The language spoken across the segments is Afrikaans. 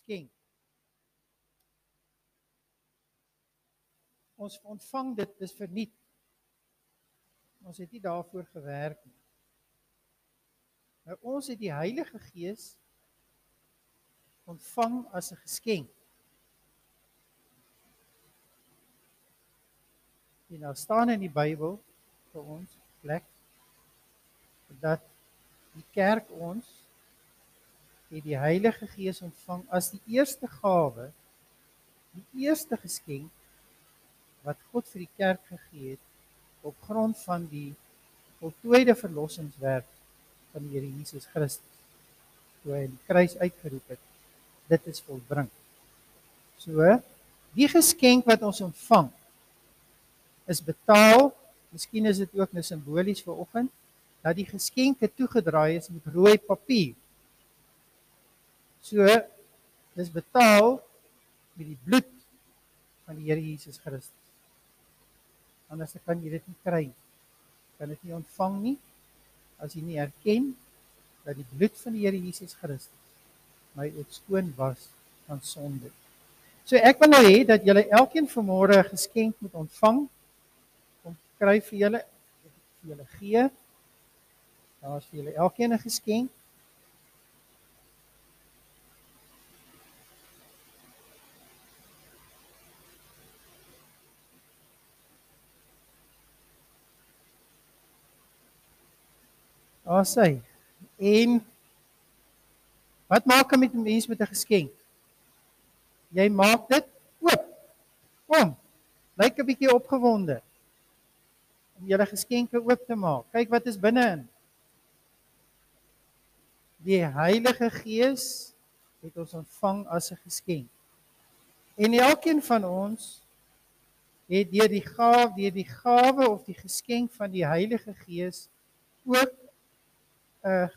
geskenk. Ons ontvang dit dis verniet. Ons het nie daarvoor gewerk nie. Nou ons het die Heilige Gees ontvang as 'n geskenk. En nou staan in die Bybel vir ons plek dat die kerk ons het die Heilige Gees ontvang as die eerste gawe, die eerste geskenk wat God vir die kerk gegee het op grond van die voltooide verlossingswerk van die Here Jesus Christus. Toe hy die kruis uitgeroep het, dit is volbring. So, die geskenk wat ons ontvang is betaal. Miskien is dit ook net simbolies vir oggend dat die geskenke toegedraai is met rooi papier. So dis betaal met die bloed van die Here Jesus Christus. Anders kan jy dit nie kry nie. Kan dit nie ontvang nie as jy nie erken dat die bloed van die Here Jesus Christus my ontskoon was van sonde. So ek wil nou hê dat julle elkeen vanmôre 'n geskenk moet ontvang. Kom kry vir julle vir julle gee. Daar is vir julle elkeen 'n geskenk. Daar sê en wat maak 'n met 'n mens met 'n geskenk? Jy maak dit oop. Kom. Lyk 'n bietjie opgewonde om julle geskenke oop te maak. Kyk wat is binne-in. Die Heilige Gees het ons ontvang as 'n geskenk. En elkeen van ons het deur die gawe, deur die gawe of die geskenk van die Heilige Gees ook 'n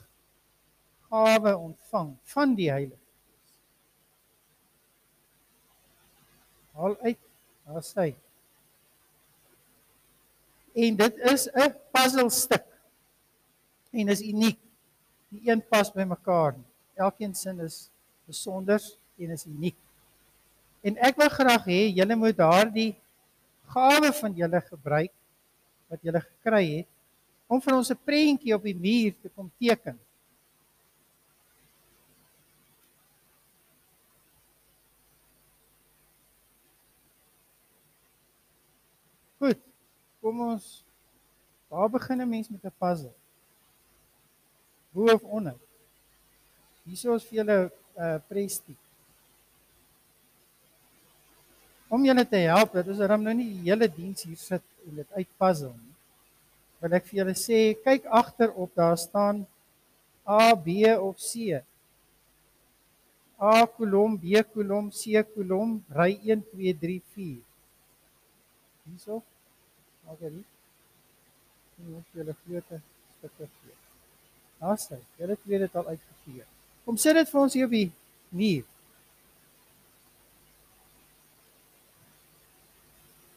gawe ontvang van die Heilige Gees. Haal uit, daar sê. En dit is 'n puzzelstuk. En is uniek. Die een pas by mekaar. Elkeen sin is besonder en is uniek. En ek wil graag hê julle moet daardie gawe van julle gebruik wat julle gekry het om vir ons 'n prentjie op die muur te kom teken. Goed. Kom ons waar begin 'n mens met 'n puzzle? Bo of onder? Hierso is vir julle 'n uh, prestie. Om julle te help, dit is ram nou nie die hele diens hier sit en dit uitpuzzle nie wil ek vir julle sê, kyk agterop, daar staan A, B of C. A kolom, B kolom, C kolom, ry 1 2 3 4. Hierso. Maak dit. Ek moet julle groot stukke gee. Daar sê, julle twee het al uitgegee. Kom sit dit vir ons hier op die muur.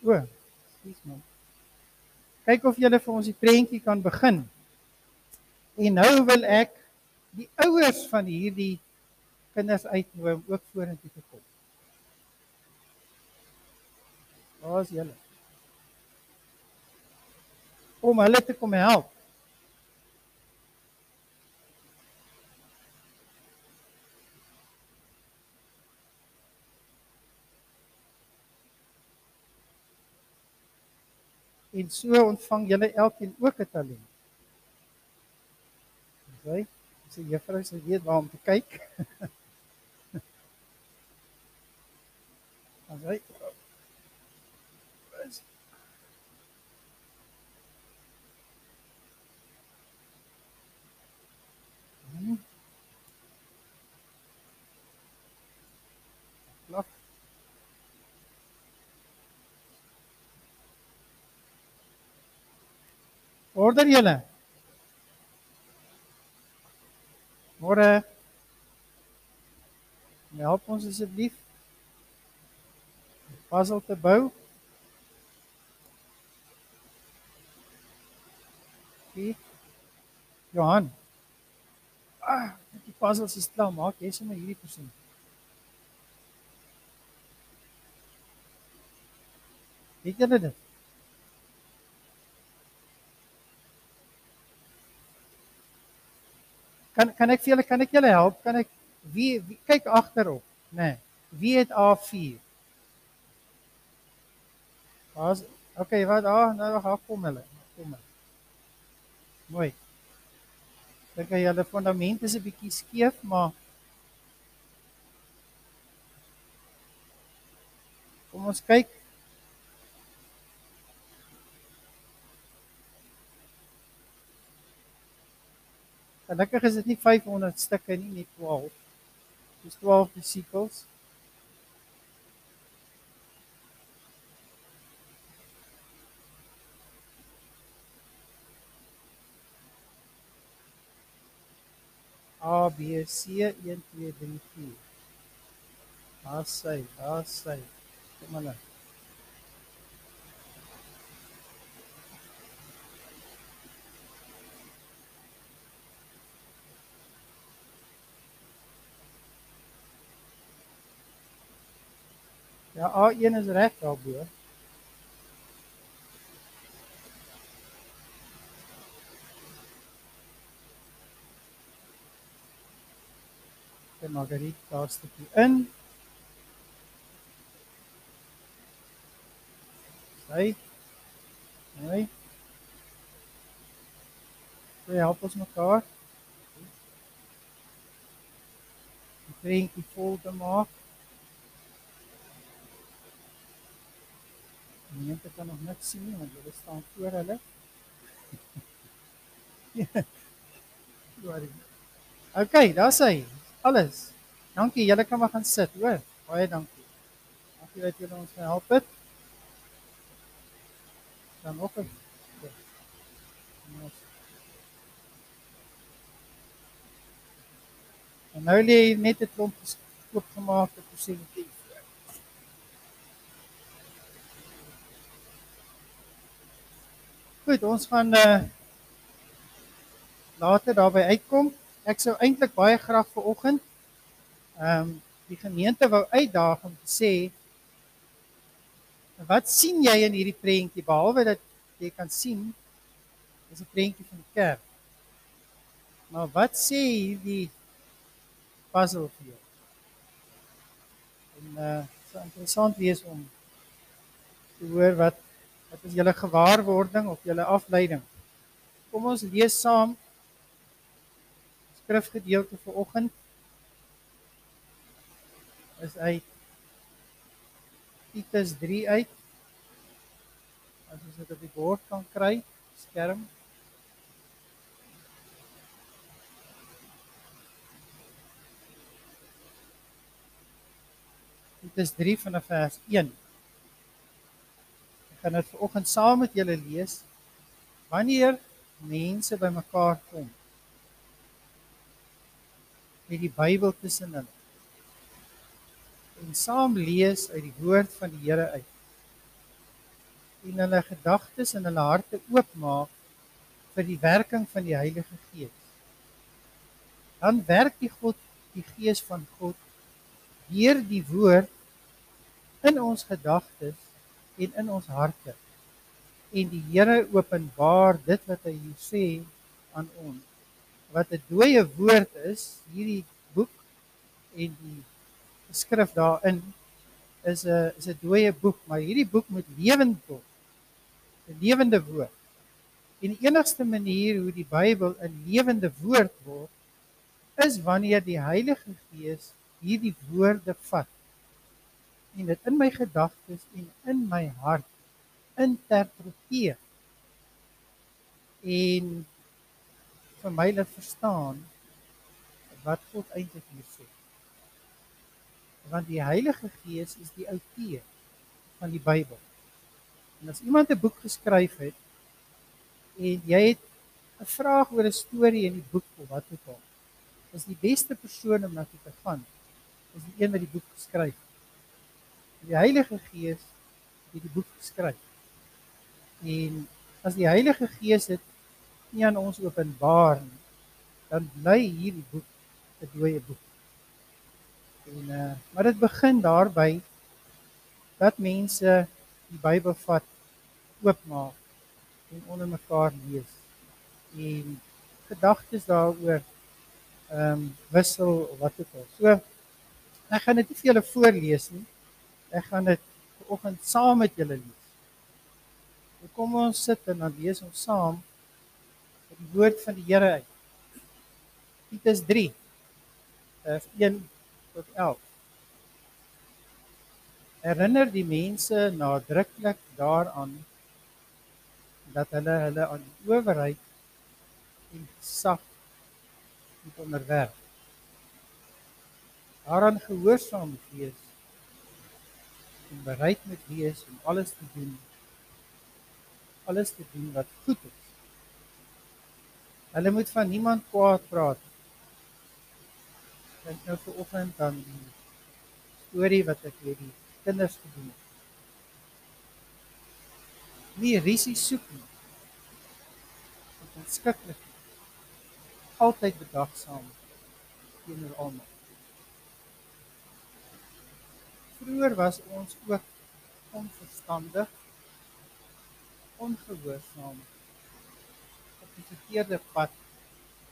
O, dis man kyk of julle vir ons die prentjie kan begin. En nou wil ek die ouers van hierdie kinders uitnooi om ook vorentoe te kom. Waar is julle? Om hulle te kom help. En so ontvang julle elkeen ook 'n talent. Sy sê juffrou sê weet waar om te kyk. Dan sê Oradan julle. Môre. Eh. Help ons asseblief. Puzzle te bou. Hier. Johan. Ah, die puzzles is klaar, maak jy sommer hierdie persoon. Het julle dit? Kan kan ek vir julle kan ek julle help? Kan ek wie, wie kyk agterop, nê? Nee, wie het A4? Was okay, wat ah, nou gaan kom hulle. Kom hulle. Mooi. Dink jy julle fondament is 'n bietjie skeef, maar Kom ons kyk. Gelukkig is dit nie 500 stukke nie, net 12. Dis 12 disipels. A B C 1 2 3 4. Daar sy, daar sy. Kom maar nou. Ja, A1 is reg daarbo. En Margriet daar stukkie in. Sy. Mooi. Jy help ons mekaar. Die prentjie vol te maak. Mense kan nog niks sien nie want hulle staan voor hulle. Sorry. OK, daar's hy. Alles. Dankie. Julle kan maar gaan sit, hoor. Baie dankie. Dankie dat julle ons gehelp het. Dan ook 'n En nou lê net 'n klomp geskoop gemaakte Goed, ons gaan uh later daarby uitkom. Ek sou eintlik baie graag vir oggend ehm um, die gemeente wou uitdaag om te sê wat sien jy in hierdie prentjie behalwe dat jy kan sien is 'n prentjie van die kerk. Maar wat sê hierdie puzzle vir jou? En uh so interessant wees om te hoor wat Wat is julle gewaarwording of julle afleiding? Kom ons lees saam skrifgedeelte vir oggend. Is uit Titus 3 uit. As ons dit op die bord kan kry, skerm. Titus 3 vanaf vers 1 gaan dit vanoggend saam met julle lees wanneer mense bymekaar kom met die Bybel tussen hulle en saam lees uit die woord van die Here uit en hulle gedagtes en hulle harte oopmaak vir die werking van die Heilige Gees dan werk die God die Gees van God deur die woord in ons gedagtes en in ons harte. En die Here openbaar dit wat hy hier sê aan ons. Wat 'n dooie woord is, hierdie boek en die skrif daarin is 'n is 'n dooie boek, maar hierdie boek moet lewend word. 'n Lewende woord. En die enigste manier hoe die Bybel 'n lewende woord word is wanneer die Heilige Gees hierdie woorde vat en dit in my gedagtes en in my hart interpreteer en vir my laat verstaan wat God eintlik hier sê. Want die Heilige Gees is die outeur van die Bybel. En as iemand 'n boek geskryf het en jy het 'n vraag oor 'n storie in die boek of wat ook al, is die beste persoon om na te gaan is die een wat die boek geskryf het. Die Heilige Gees het die boek geskryf. En as die Heilige Gees dit nie aan ons openbaar nie, dan bly hierdie boek 'n dooie boek. En uh maar dit begin daarby dat mense die Bybel vat, oopmaak en onder mekaar lees en gedagtes daaroor ehm um, wissel of wat ook al. So ek gaan dit nie vir julle voorlees nie. Ek gaan dit vanoggend saam met julle lees. So kom ons sit en dan lees ons saam die woord van die Here uit. Titus 3 vers 1 tot 11. Herinner die mense nadruklik daaraan dat hulle hulle aan die owerheid en moet onderwerf. Daaraan gehoorsaam wees en bereid moet wees om alles te doen alles te doen wat goed is. Hulle moet van niemand kwaad praat. Dink nou vir oggend aan die storie wat ek met die kinders gedoen het. Nie risie soek nie. Dit is skrikkelik altyd bedagsaam teenoor almal. Vroeger was ons ook onverstandig, ongehoorsaam, op die verkeerde pad,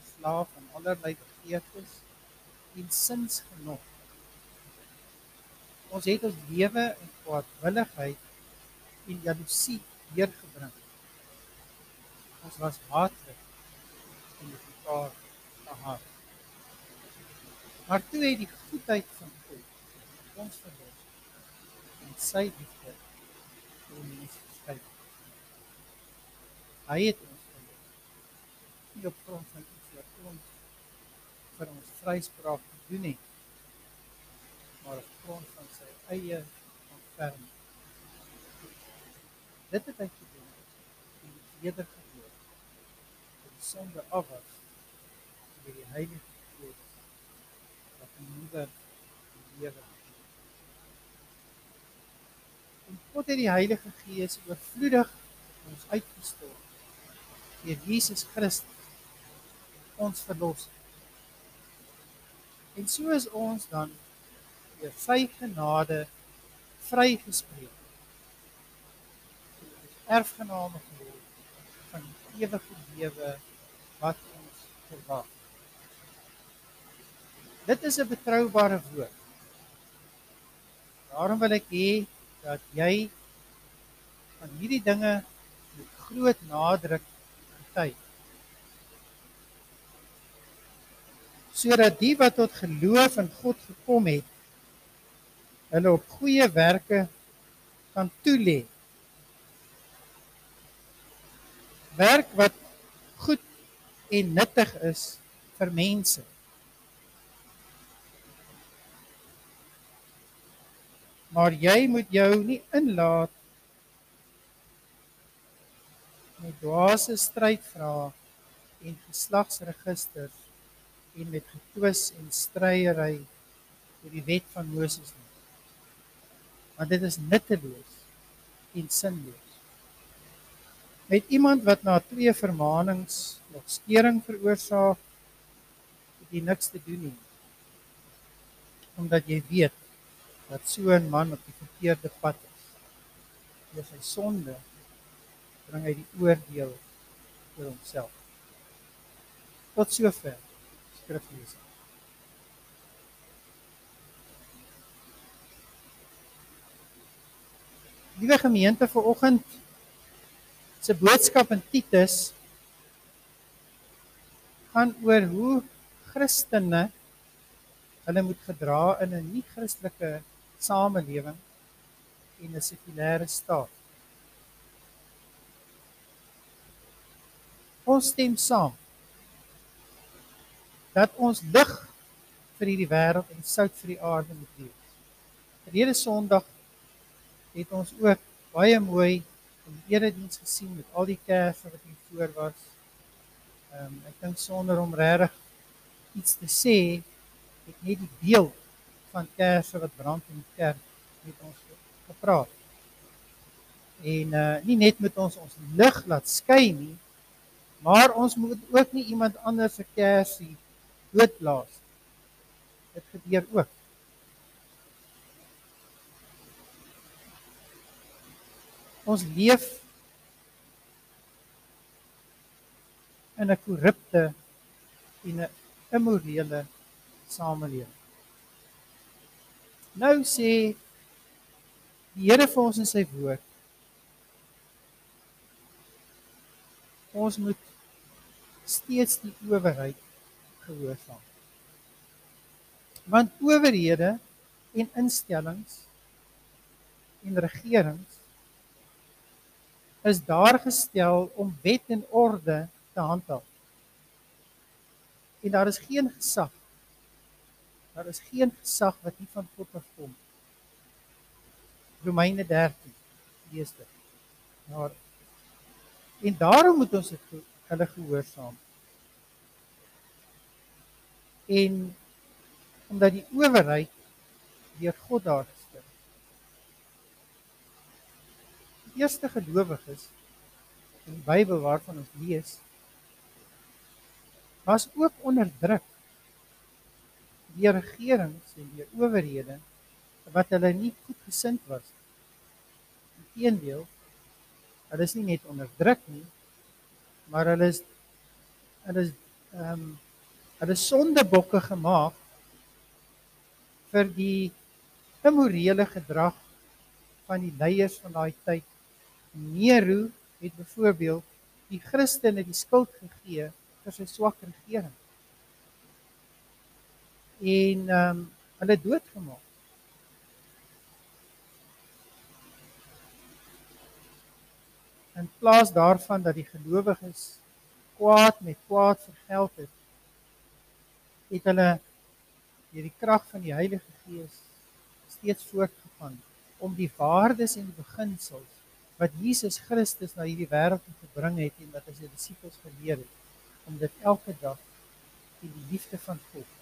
slaaf aan allerlei begeertes en sinsgenot. Ons het ons lewe in kwaadwilligheid en jaloesie deurgebring. Ons was haatlik en het mekaar gehaat. Maar toe het die goedheid van God ons verlos en sy liefde vir ons geskei. Hy het ons verlos. Nie op grond van iets wat ons vir ons vryspraak gedoen het, maar op grond van sy eie ontferming. Dit het hy gedoen en wedergeboor. Die sonde af was deur die Heilige Gees wat die nuwe lewe En God het die Heilige Gees oorvloedig ons uitgestort deur Jesus Christus ons verlos. En so is ons dan deur sy genade vrygespreek. Erfgename geword van die ewige lewe wat ons verwag. Dit is 'n betroubare woord. Daarom wil ek hê dat jy van hierdie dinge met groot nadruk getuig. Sodat die wat tot geloof in God gekom het, hulle op goeie werke kan toelê. Werk wat goed en nuttig is vir mense. Maar jy moet jou nie inlaat met dwaase stryd vra en geslagsregisters en met getwis en stryery oor die wet van Moses nie. Want dit is nutteloos en sinloos. Met iemand wat na twee vermaanings nog skering veroorsaak, het jy niks te doen nie. Omdat jy weet dat so 'n man op die verkeerde pad is. Deur sy sonde bring hy die oordeel oor homself. Tot sover skriflesing. Liewe gemeente vanoggend se boodskap in Titus gaan oor hoe Christene hulle moet gedra in 'n nie-Christelike samelewing en 'n sekulêre staat. Ons stem saam dat ons lig vir hierdie wêreld en sout vir die aarde moet wees. Verlede Sondag het ons ook baie mooi in die erediens gesien met al die kerse wat hier voor was. Ehm um, ek dink sonder om regtig iets te sê, het net die beeld van kersse wat brand in die kerk met ons gepraat. En uh nie net met ons ons lig laat skyn nie, maar ons moet ook nie iemand anders se kersie doodblaas. Dit gebeur ook. Ons leef in 'n korrupte en 'n immorele samelewing. Nou sê die Here vir ons in sy woord ons moet steeds die owerheid gehoorsaam. Want owerhede en instellings en regerings is daar gestel om wet en orde te handhaaf. En daar is geen gesag. Daar is geen gesag wat nie van God afkom. Romeine 13 lees dit. Daar En daarom moet ons dit hulle gehoorsaam. En omdat die owerheid deur God daar gestel. Die eerste gelowiges in die Bybel waarvan ons lees was ook onderdruk deur regerings en deur owerhede wat hulle nie goed gesind was. Inteendeel Hulle is nie net onderdruk nie, maar hulle is hulle is ehm um, hulle sondebokke gemaak vir die immorele gedrag van die leiers van daai tyd. Nero het byvoorbeeld die Christene die skuld gegee vir sy swak regering. En ehm um, hulle doodgemaak. in plaas daarvan dat die gelowiges kwaad met kwaad vergeld het het hulle deur die krag van die Heilige Gees steeds voortgegaan om die waardes en die beginsels wat Jesus Christus na hierdie wêreld gebring het en wat hy sy disippels geleer het om dit elke dag in die liefde van God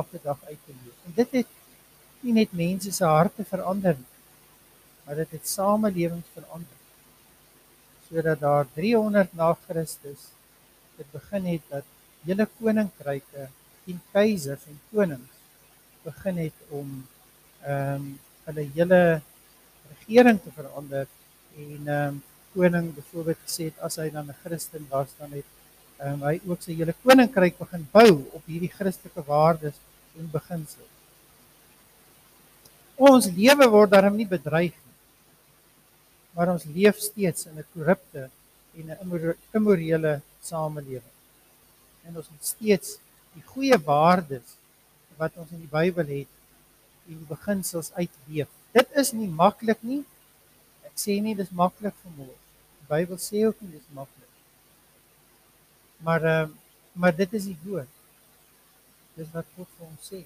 elke dag uit te leef. En dit het nie net mense se harte verander nie, maar dit het samelewings verander sodat daar 300 na Christus dit begin het dat hele koninkryke en keisers en konings begin het om ehm um, hulle hele regering te verander en ehm um, koning byvoorbeeld gesê het as hy dan 'n Christen was dan het ehm um, hy ook sy hele koninkryk begin bou op hierdie Christelike waardes en beginsels. Ons lewe word daarom nie bedreig maar ons leef steeds in 'n korrupte en 'n immorele samelewing. En ons moet steeds die goeie waardes wat ons in die Bybel het en die beginsels uitleef. Dit is nie maklik nie. Ek sê nie dis maklik vir môre. Die Bybel sê ook nie dis maklik. Maar uh, maar dit is die woord. Dis wat God vir ons sê.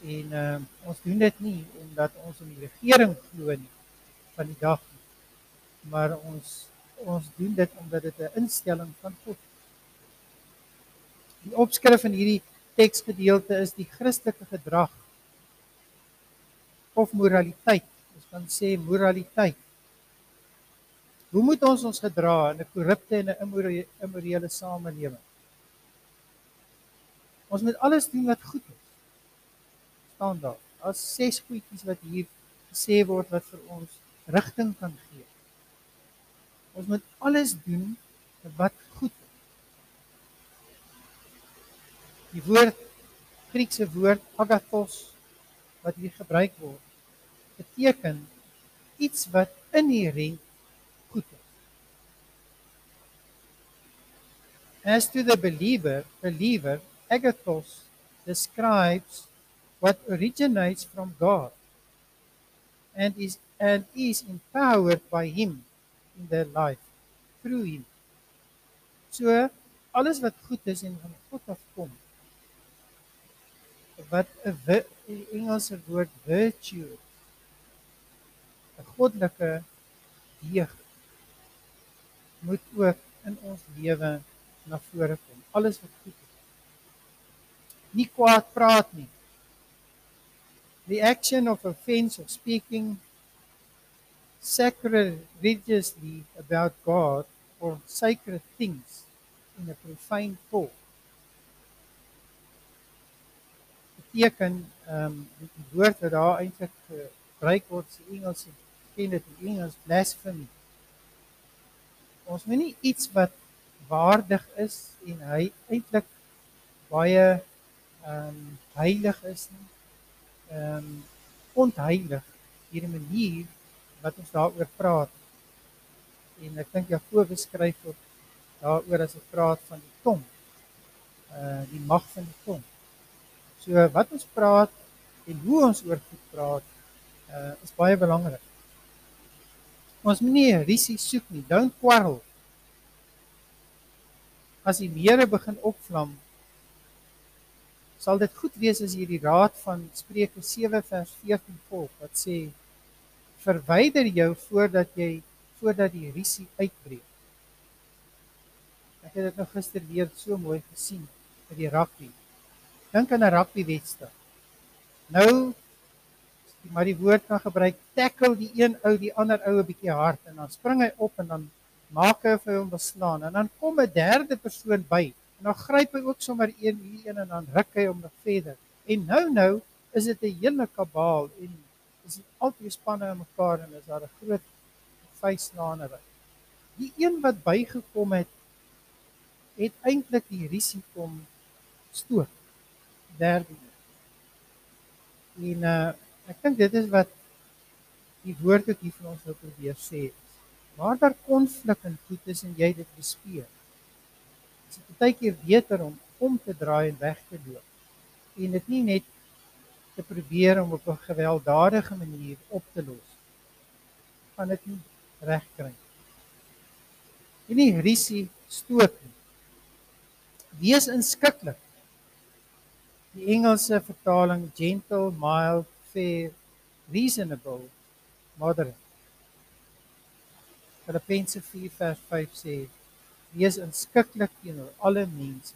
En uh, ons doen dit nie omdat ons in die regering glo nie van die dag nie. Maar ons ons doen dit omdat dit 'n instelling van God. Die opskrif in hierdie teksgedeelte is die Christelike gedrag of moraliteit. Ons kan sê moraliteit. Hoe moet ons ons gedra in 'n korrupte en 'n immorele samelewing? Ons moet alles doen wat goed is. staan daar. As ses goedjies wat hier gesê word wat vir ons rigting kan gee. Ons moet alles doen wat goed is. Die woord Griekse woord agathos wat hier gebruik word beteken iets wat inherënt goed is. As to the believer, believer agathos describes what originates from God and is and is empowered by him in their life through him. So alles wat goed is en van God afkom. Wat 'n Engelse woord virtue 'n goddelike deeg moet ook in ons lewe na vore kom. Alles wat goed is. Nie kwaad praat nie. The action of offense of speaking sacrilegiously about God or sacred things in a profane talk. Beteken ehm um, die woord wat daar eintlik gebruik word in Engels ken dit in Engels blasphemy. Ons moet nie iets wat waardig is en hy eintlik baie ehm um, heilig is nie. Ehm um, ontheilig hierdie manier wat ons daaroor praat. En ek dink Jakobus skryf ook daaroor as hy praat van die tong. Uh die mag van die tong. So wat ons praat en hoe ons oor goed praat uh is baie belangrik. Ons moet nie risie soek nie. Don't quarrel. As die mere begin opvlam, sal dit goed wees as jy die raad van Spreuke 7 vers 14 volg wat sê verwyder jou voordat jy voordat die risie uitbreek. Ek het dit nou gister weer so mooi gesien by die rugby. Dink aan 'n rugby wedstryd. Nou maar die woord kan gebruik tackle die een ou die ander ou 'n bietjie hard en dan spring hy op en dan maak hy vir hom beslaan en dan kom 'n derde persoon by en dan gryp hy ook sommer een hier een en dan ruk hy hom nog verder en nou nou is dit 'n hele kabaal en is altyd spanne aan mekaar en is daar 'n groot vyslaanery die een wat bygekom het het eintlik die risiko om stoot derde en uh, Ek dink dit is wat die woord wat hier vir ons wil probeer sê. Waar daar konflik in goed is en jy dit bespeer. Dit is baie keer beter om om te draai en weg te loop en dit nie net te probeer om op 'n gewelddadige manier op te los. Van dit nie regkry. En nie risie stoot nie. Wees inskikkelik. Die Engelse vertaling gentle, mild, fair, reasonable, moderate. Filippense 4 vers 5 sê: Wees inskikkelik teenoor alle mense.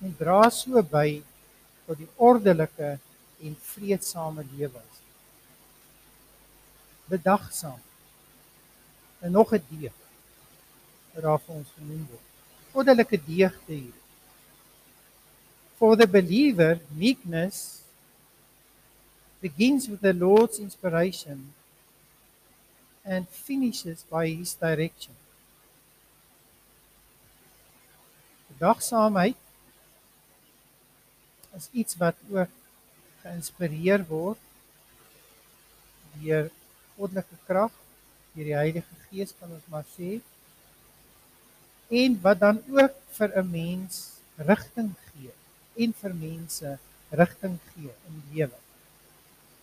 En dra so by tot die ordelike en vredesame lewe. Bedagsaam. En nog 'n deeg wat daar vir ons genoem word. Ordelike deegte hier. For the believer, meekness begins with the Lord's inspiration and finishes by his direction. Dagsaamheid is iets wat ook geïnspireer word deur goddelike krag, deur die Heilige Gees kan ons maar sê. En wat dan ook vir 'n mens rigting gee en vir mense rigting gee in die lewe.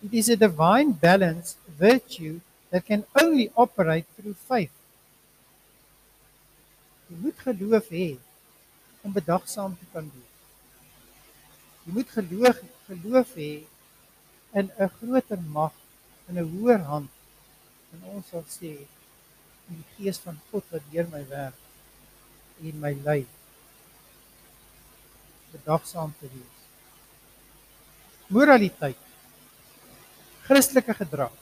It is a divine balance virtue that can only operate through faith. Jy moet geloof hê om bedagsaam te kan wees. Jy moet geloof geloof hê in 'n groter mag, in 'n hoër hand. En ons sal sê die gees van God wat deur my werk en my lei bedagsaam te wees. Moraliteit Christelike gedrag.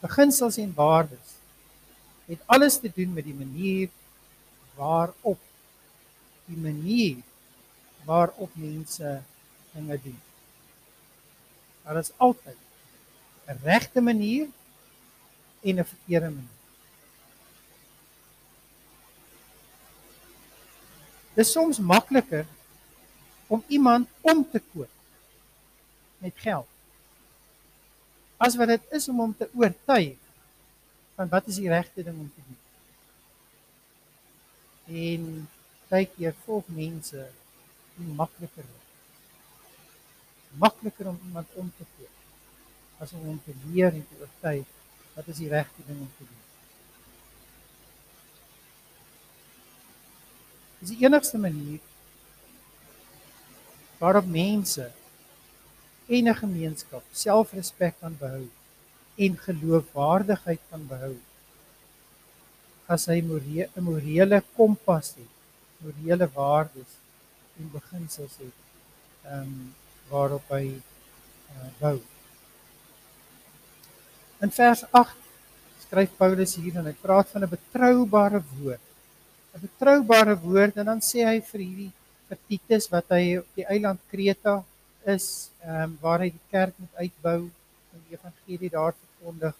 Beginsels en waardes het alles te doen met die manier waarop die manier waarop mense dinge doen. Daar is altyd 'n regte manier en 'n verkeerde manier. Dit is soms makliker om iemand om te koop met geld as wat dit is om hom te oortuig van wat is die regte ding om te doen. En baie keer volg mense die makliker weg. Makliker om iemand om te koop as om hom te leer en te oortuig wat is die regte ding om te doen. Dis die enigste manier waarop mense en 'n gemeenskap selfrespek kan behou en geloofwaardigheid kan behou as hy 'n morele kompas het, morele waardes en beginsels het, ehm um, waarop hy uh, bou. In vers 8 skryf Paulus hier en hy praat van 'n betroubare woord. 'n Betroubare woord en dan sê hy vir hierdie vir Titus wat hy op die eiland Kreta is ehm um, waar hy die kerk moet uitbou in die evangelie daar verkondig,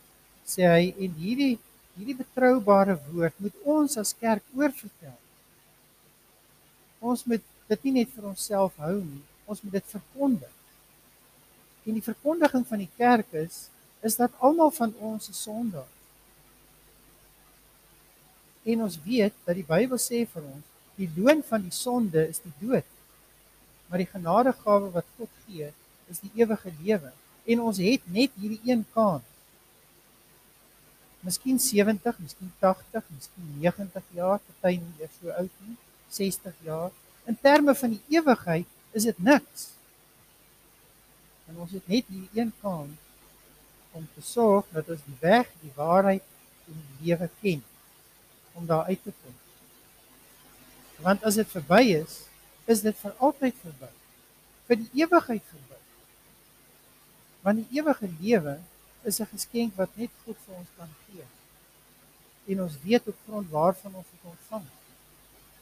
sê hy en hierdie hierdie betroubare woord moet ons as kerk oorvertel. Ons moet dit nie net vir onsself hou nie, ons moet dit verkondig. En die verkondiging van die kerk is is dat almal van ons 'n sondaar. En ons weet dat die Bybel sê vir ons, die loon van die sonde is die dood. Maar die genadegawe wat God gee, is die ewige lewe. En ons het net hierdie een kans. Miskien 70, miskien 80, miskien 90 jaar, party nie eers so oud nie, 60 jaar. In terme van die ewigheid is dit niks. En ons het net hierdie een kans om te sorg dat ons die weg, die waarheid en die lewe ken om daar uit te kom. Want as dit verby is, is dit vir altyd verby. Vir die ewigheid verby. Want die ewige lewe is 'n geskenk wat net God vir ons kan gee. En ons weet op grond waarvan ons dit ontvang.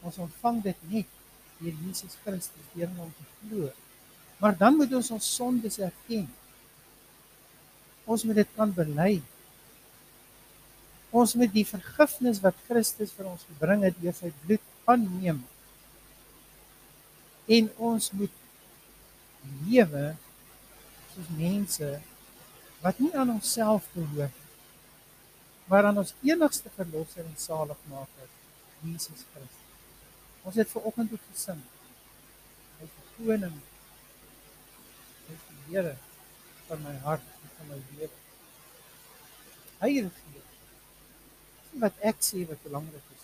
Ons ontvang dit net deur Jesus Christus deur hom te glo. Maar dan moet ons ons sondes erken. Ons moet dit kan bely. Ons moet die vergifnis wat Christus vir ons gebring het deur sy bloed aanneem. En ons moet lewe soos mense wat nie aan onsself behoort maar aan ons enigste verlosser en saligmaker Jesus Christus. Ons het ver oggend ook gesing. Hy is die koning. Hy is die Here van my hart en van my lewe. Hy regeer. Dis wat ek sê wat belangrik is.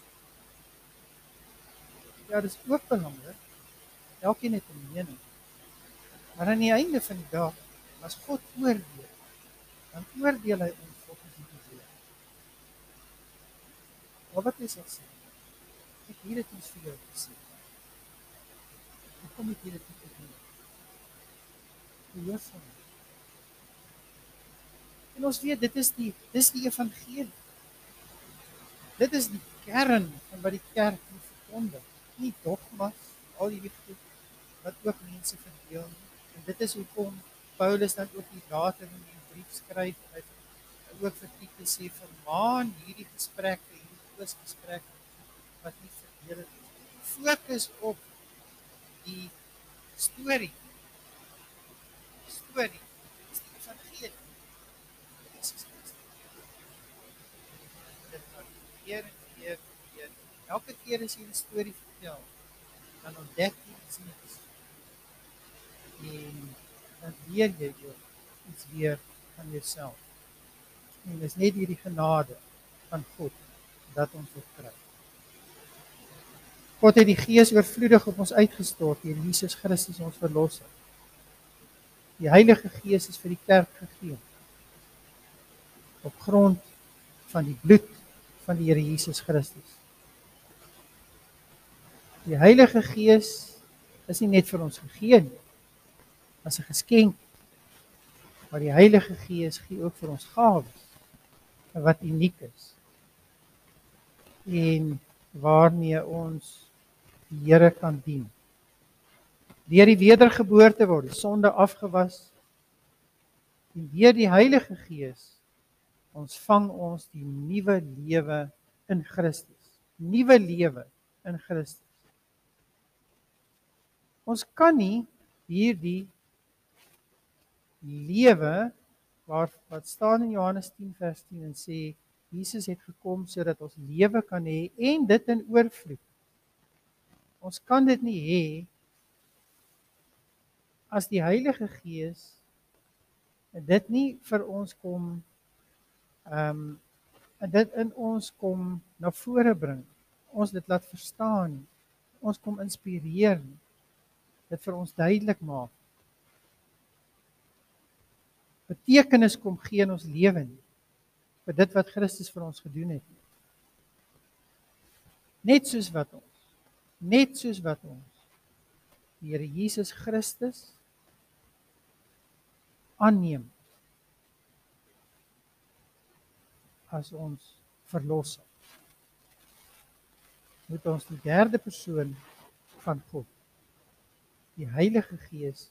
Ja, dis ook belangrik. Elkeen het 'n mening. Maar aan die einde van die dag, as God oordeel, dan oordeel hy ons volgens die woord. Wat is dit? Ek hier het iets vir jou gesê. Ek kom hier dit te doen. Die Jesaja. En ons weet dit is die dis die evangelie. Dit is die kern van wat die kerk moet verkondig. Nie dogmas, al hierdie goed wat ook mense verdeel nie. En dit is hoekom Paulus dan ook die later in die brief skryf hy ook vir Titus sê vermaan hierdie gesprekke, hierdie oosgesprekke wat nie nie. Fokus op die storie. Die storie is die evangelie. Jesus Christus. Dit gaan keer en keer en keer. Elke keer as jy 'n storie vertel, dan ontdek jy iets nuuts. En dan leer jy iets weer van jouself. En dis net hierdie genade van God dat ons dit kry. God het die Gees oorvloedig op ons uitgestort deur Jesus Christus ons verlosser. Die Heilige Gees is vir die kerk gegee. Op grond van die bloed van die Here Jesus Christus. Die Heilige Gees is nie net vir ons gegee nie as 'n geskenk maar die Heilige Gees gee ook vir ons gawes wat uniek is. En waarmee ons die Here kan dien. Deur die wedergeboorte word die sonde afgewas. En deur die Heilige Gees ontvang ons die nuwe lewe in Christus. Nuwe lewe in Christus. Ons kan nie hierdie lewe waar wat staan in Johannes 10 vers 10 en sê Jesus het gekom sodat ons lewe kan hê en dit in oorvloed. Ons kan dit nie hê as die Heilige Gees dit nie vir ons kom ehm um, dit in ons kom na vore bring. Ons dit laat verstaan. Ons kom inspireer. Dit vir ons duidelik maak. Betekenis kom gee in ons lewe vir dit wat Christus vir ons gedoen het. Net soos wat ons net soos wat ons die Here Jesus Christus aanneem as ons verlosser. Moet ons die derde persoon van God, die Heilige Gees